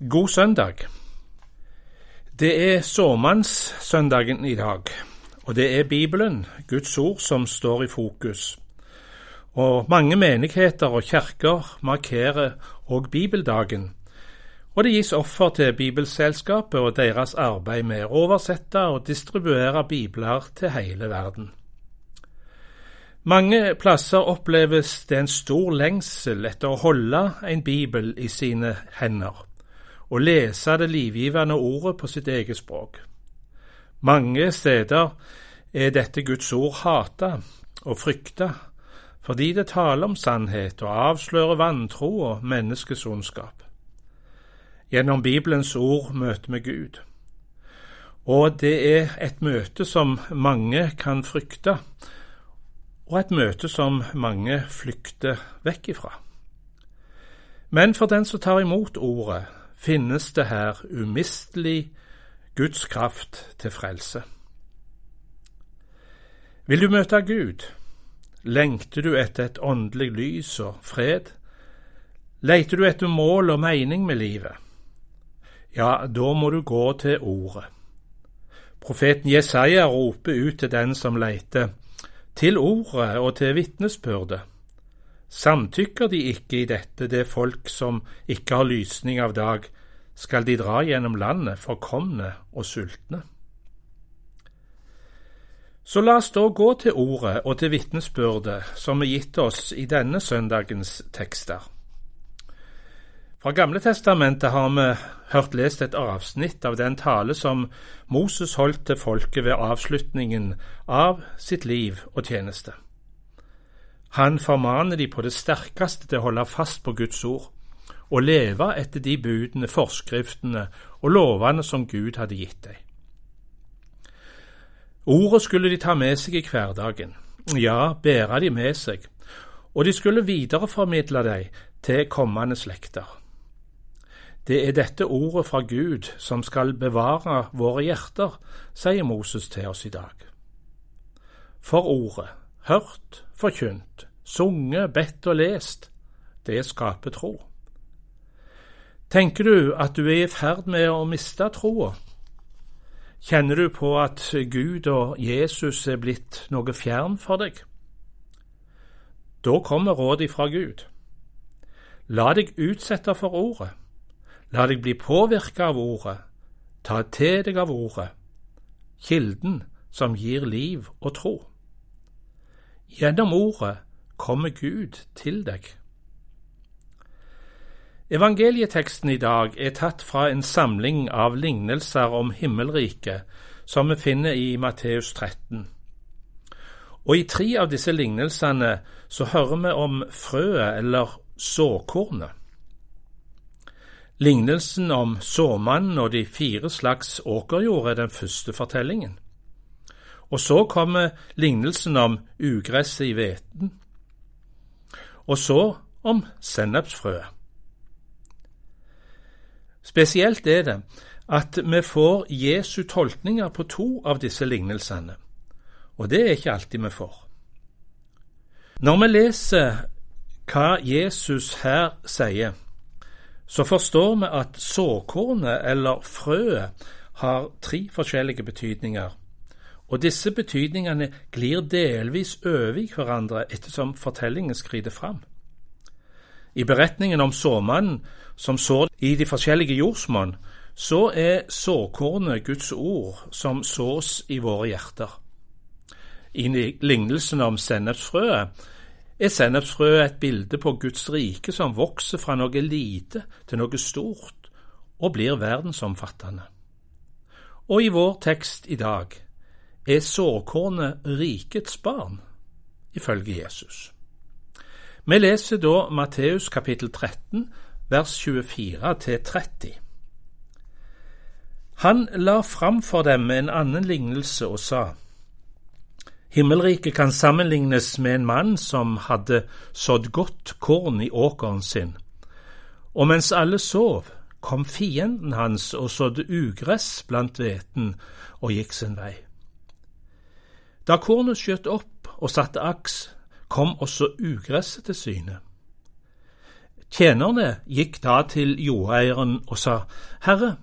God søndag. Det er såmannssøndagen i dag, og det er Bibelen, Guds ord, som står i fokus. Og mange menigheter og kirker markerer òg bibeldagen, og det gis offer til Bibelselskapet og deres arbeid med å oversette og distribuere bibler til hele verden. Mange plasser oppleves det en stor lengsel etter å holde en bibel i sine hender og lese det livgivende ordet på sitt eget språk. Mange steder er dette Guds ord hata og frykta, fordi det taler om sannhet og avslører vantro og menneskets ondskap. Gjennom Bibelens ord møter vi Gud. Og det er et møte som mange kan frykte, og et møte som mange flykter vekk ifra. Men for den som tar imot ordet, finnes det her umistelig Guds kraft til frelse. Vil du møte Gud? Lengter du etter et åndelig lys og fred? Leiter du etter mål og mening med livet? Ja, da må du gå til Ordet. Profeten Jesaja roper ut til den som leiter, til Ordet og til vitnesbyrdet. Samtykker de ikke i dette, det folk som ikke har lysning av dag, skal de dra gjennom landet forkomne og sultne. Så la oss da gå til ordet og til vitnesbyrdet som er gitt oss i denne søndagens tekster. Fra Gamle testamentet har vi hørt lest et avsnitt av den tale som Moses holdt til folket ved avslutningen av sitt liv og tjeneste. Han formaner de på det sterkeste til å holde fast på Guds ord og leve etter de budene, forskriftene og lovene som Gud hadde gitt dem. Ordet skulle de ta med seg i hverdagen, ja, bære de med seg, og de skulle videreformidle dem til kommende slekter. Det er dette ordet fra Gud som skal bevare våre hjerter, sier Moses til oss i dag. For ordet, hørt, forkynt, sunget, bedt og lest, det skaper tro. Tenker du at du er i ferd med å miste troa? Kjenner du på at Gud og Jesus er blitt noe fjern for deg? Da kommer rådet fra Gud. La deg utsette for ordet. La deg bli påvirka av ordet. Ta til deg av ordet, kilden som gir liv og tro. Gjennom ordet kommer Gud til deg. Evangelieteksten i dag er tatt fra en samling av lignelser om himmelriket som vi finner i Matteus 13. Og i tre av disse lignelsene så hører vi om frøet, eller såkornet. Lignelsen om såmannen og de fire slags åkerjord er den første fortellingen. Og så kommer lignelsen om ugresset i hveten. Og så om sennepsfrøet. Spesielt er det at vi får Jesu tolkninger på to av disse lignelsene, og det er ikke alltid vi får. Når vi leser hva Jesus her sier, så forstår vi at såkornet, eller frøet, har tre forskjellige betydninger, og disse betydningene glir delvis over i hverandre ettersom fortellingen skrider fram. I beretningen om såmannen som sår i de forskjellige jordsmonn, så er såkornet Guds ord som sås i våre hjerter. I lignelsen om sennepsfrøet er sennepsfrøet et bilde på Guds rike som vokser fra noe lite til noe stort og blir verdensomfattende. Og i vår tekst i dag er såkornet rikets barn, ifølge Jesus. Vi leser da Matteus kapittel 13, vers 24 til 30. Han la fram for dem en annen lignelse og sa:" Himmelriket kan sammenlignes med en mann som hadde sådd godt korn i åkeren sin, og mens alle sov, kom fienden hans og sådde ugress blant hveten og gikk sin vei. Da kornet skjøt opp og satte aks, kom også ugresset til syne. Tjenerne gikk da til jordeieren og sa, Herre,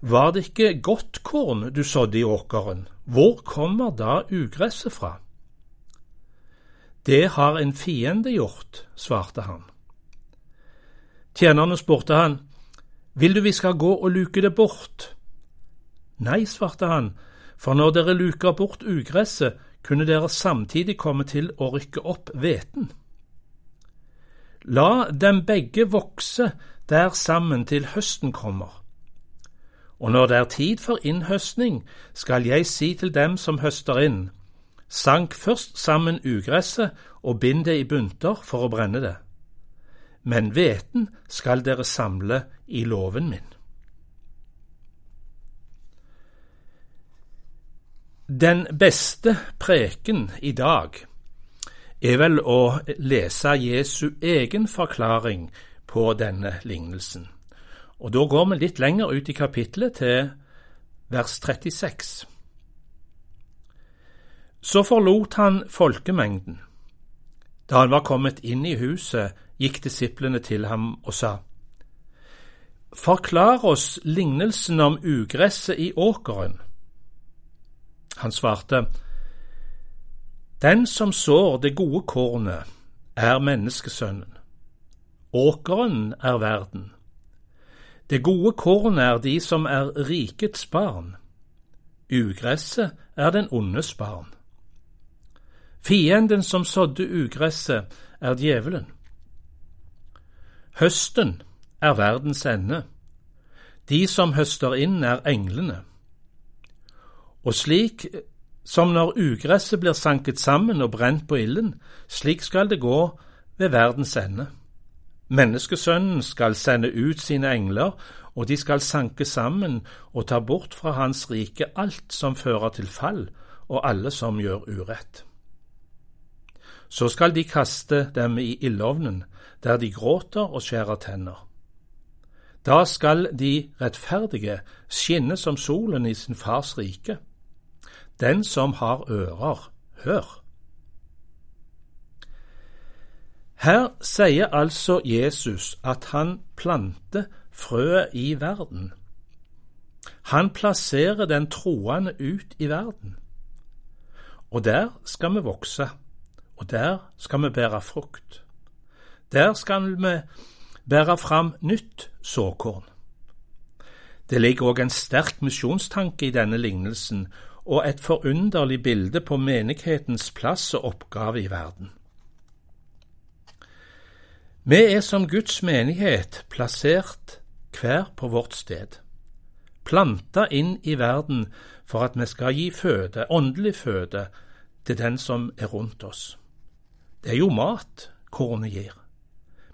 var det ikke godt korn du sådde i åkeren, hvor kommer da ugresset fra? Det har en fiende gjort, svarte han. Tjenerne spurte han, Vil du vi skal gå og luke det bort? Nei, svarte han, for når dere luker bort ugresset, kunne dere samtidig komme til å rykke opp hveten. La dem begge vokse der sammen til høsten kommer. Og når det er tid for innhøstning, skal jeg si til dem som høster inn, sank først sammen ugresset og bind det i bunter for å brenne det. Men hveten skal dere samle i låven min. Den beste preken i dag er vel å lese Jesu egen forklaring på denne lignelsen. Og Da går vi litt lenger ut i kapittelet, til vers 36. Så forlot han folkemengden. Da han var kommet inn i huset, gikk disiplene til ham og sa, Forklar oss lignelsen om ugresset i åkeren. Han svarte, Den som sår det gode kornet, er menneskesønnen. Åkeren er verden. Det gode kornet er de som er rikets barn. Ugresset er den ondes barn. Fienden som sådde ugresset, er djevelen. Høsten er verdens ende. De som høster inn, er englene. Og slik som når ugresset blir sanket sammen og brent på ilden, slik skal det gå ved verdens ende. Menneskesønnen skal sende ut sine engler, og de skal sanke sammen og ta bort fra hans rike alt som fører til fall, og alle som gjør urett. Så skal de kaste dem i ildovnen, der de gråter og skjærer tenner. Da skal de rettferdige skinne som solen i sin fars rike. Den som har ører, hør. Her sier altså Jesus at han planter frøet i verden. Han plasserer den troende ut i verden. Og der skal vi vokse, og der skal vi bære frukt. Der skal vi bære fram nytt såkorn. Det ligger òg en sterk misjonstanke i denne lignelsen, og et forunderlig bilde på menighetens plass og oppgave i verden. Vi er som Guds menighet plassert hver på vårt sted, planta inn i verden for at vi skal gi føde, åndelig føde, til den som er rundt oss. Det er jo mat kornet gir.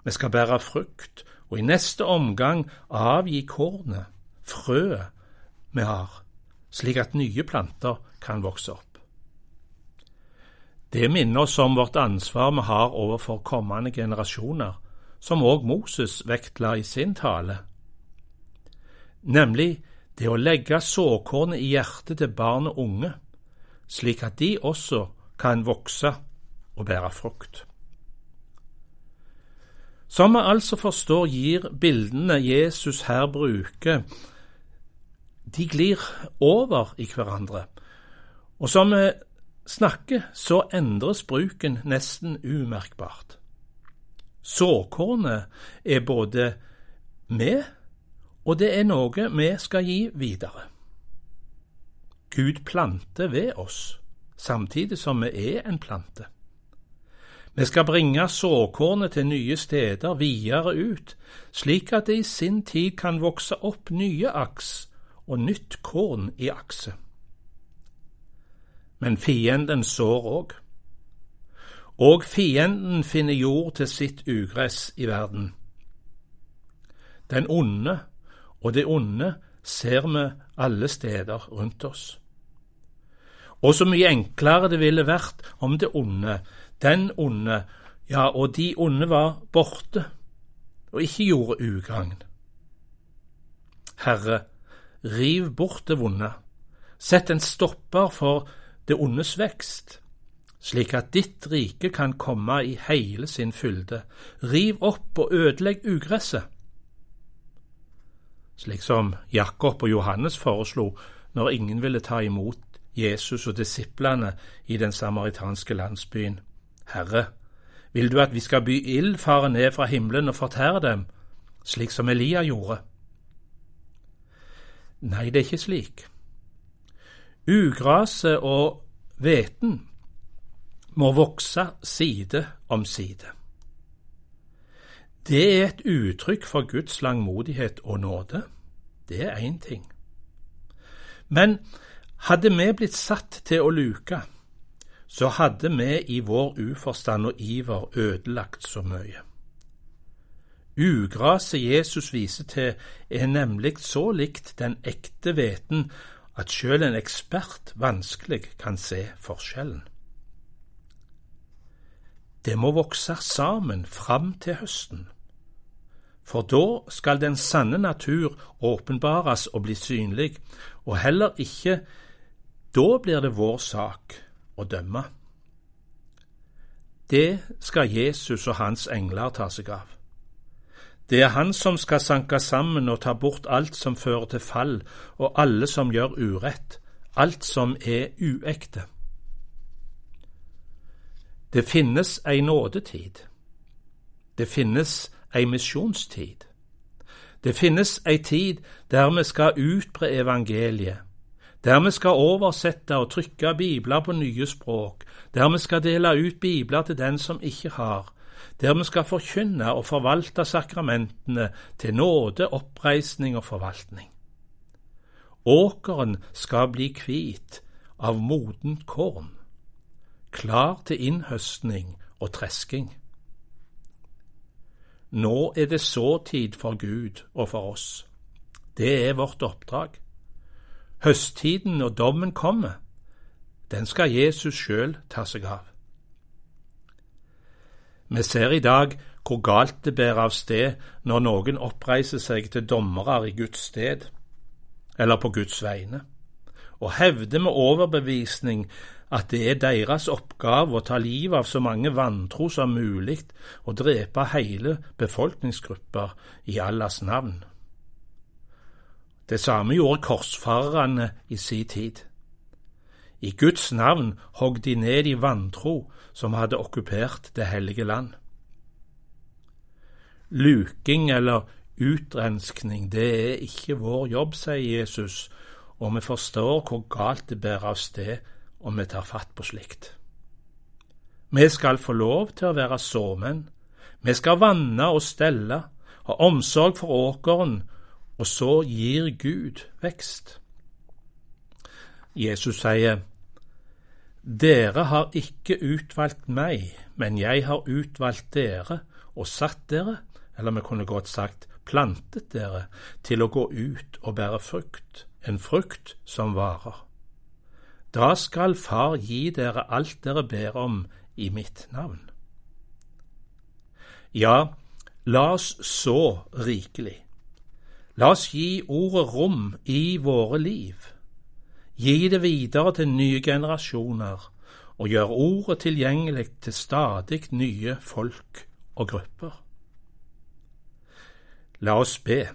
Vi skal bære frukt, og i neste omgang avgi kornet, frøet vi har slik at nye planter kan vokse opp. Det minner oss om vårt ansvar vi har overfor kommende generasjoner, som òg Moses vektla i sin tale, nemlig det å legge såkornet i hjertet til barn og unge, slik at de også kan vokse og bære frukt. Som vi altså forstår, gir bildene Jesus her bruker, de glir over i hverandre. Og som vi snakker, så endres bruken nesten umerkbart. Såkornet er både med, og det er noe vi skal gi videre. Gud planter ved oss, samtidig som vi er en plante. Vi skal bringe såkornet til nye steder videre ut, slik at det i sin tid kan vokse opp nye aks og nytt korn i akse. Men fienden sår òg. Og fienden finner jord til sitt ugress i verden. Den onde og det onde ser vi alle steder rundt oss. Og så mye enklere det ville vært om det onde, den onde, ja, og de onde var borte og ikke gjorde ugagn. Herre, Riv bort det vonde. Sett en stopper for det ondes vekst. slik at ditt rike kan komme i hele sin fylde. Riv opp og ødelegg ugresset. Slik som Jakob og Johannes foreslo når ingen ville ta imot Jesus og disiplene i den samaritanske landsbyen. Herre, vil du at vi skal by ild fare ned fra himmelen og fortære dem, slik som Elia gjorde? Nei, det er ikke slik. Ugraset og hveten må vokse side om side. Det er et uttrykk for Guds langmodighet og nåde. Det er én ting. Men hadde vi blitt satt til å luke, så hadde vi i vår uforstand og iver ødelagt så mye. Ugraset Jesus viser til, er nemlig så likt den ekte hveten at sjøl en ekspert vanskelig kan se forskjellen. Det må vokse sammen fram til høsten, for da skal den sanne natur åpenbares og bli synlig, og heller ikke da blir det vår sak å dømme. Det skal Jesus og hans engler ta seg av. Det er han som skal sanke sammen og ta bort alt som fører til fall, og alle som gjør urett, alt som er uekte. Det finnes ei nådetid. Det finnes ei misjonstid. Det finnes ei tid der vi skal utbre evangeliet, der vi skal oversette og trykke bibler på nye språk, der vi skal dele ut bibler til den som ikke har, der vi skal forkynne og forvalte sakramentene til nåde, oppreisning og forvaltning. Åkeren skal bli hvit av modent korn, klar til innhøstning og tresking. Nå er det såtid for Gud og for oss. Det er vårt oppdrag. Høsttiden og dommen kommer. Den skal Jesus sjøl ta seg av. Vi ser i dag hvor galt det bærer av sted når noen oppreiser seg til dommere i Guds sted, eller på Guds vegne, og hevder med overbevisning at det er deres oppgave å ta livet av så mange vantro som mulig og drepe hele befolkningsgrupper i Allahs navn. Det samme gjorde korsfarerne i sin tid. I Guds navn hogg de ned de vantro som hadde okkupert det hellige land. Luking eller utrenskning, det er ikke vår jobb, sier Jesus, og vi forstår hvor galt det bærer av sted om vi tar fatt på slikt. Vi skal få lov til å være såmenn, vi skal vanne og stelle, ha omsorg for åkeren og så gir Gud vekst. Jesus sier, Dere har ikke utvalgt meg, men jeg har utvalgt dere og satt dere, eller vi kunne godt sagt plantet dere, til å gå ut og bære frukt, en frukt som varer. Da skal Far gi dere alt dere ber om i mitt navn. Ja, la oss så rikelig. La oss gi ordet rom i våre liv. Gi det videre til nye generasjoner, og gjør ordet tilgjengelig til stadig nye folk og grupper. La oss be.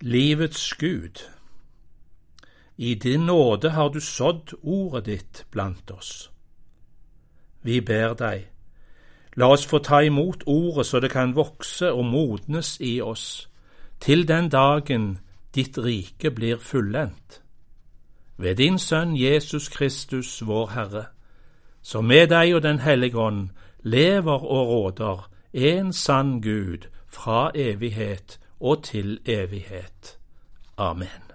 Livets Gud, i din nåde har du sådd ordet ditt blant oss. Vi ber deg, La oss få ta imot ordet så det kan vokse og modnes i oss, til den dagen ditt rike blir fullendt. Ved din Sønn Jesus Kristus, vår Herre, som med deg og Den hellige ånd lever og råder, en sann Gud, fra evighet og til evighet. Amen.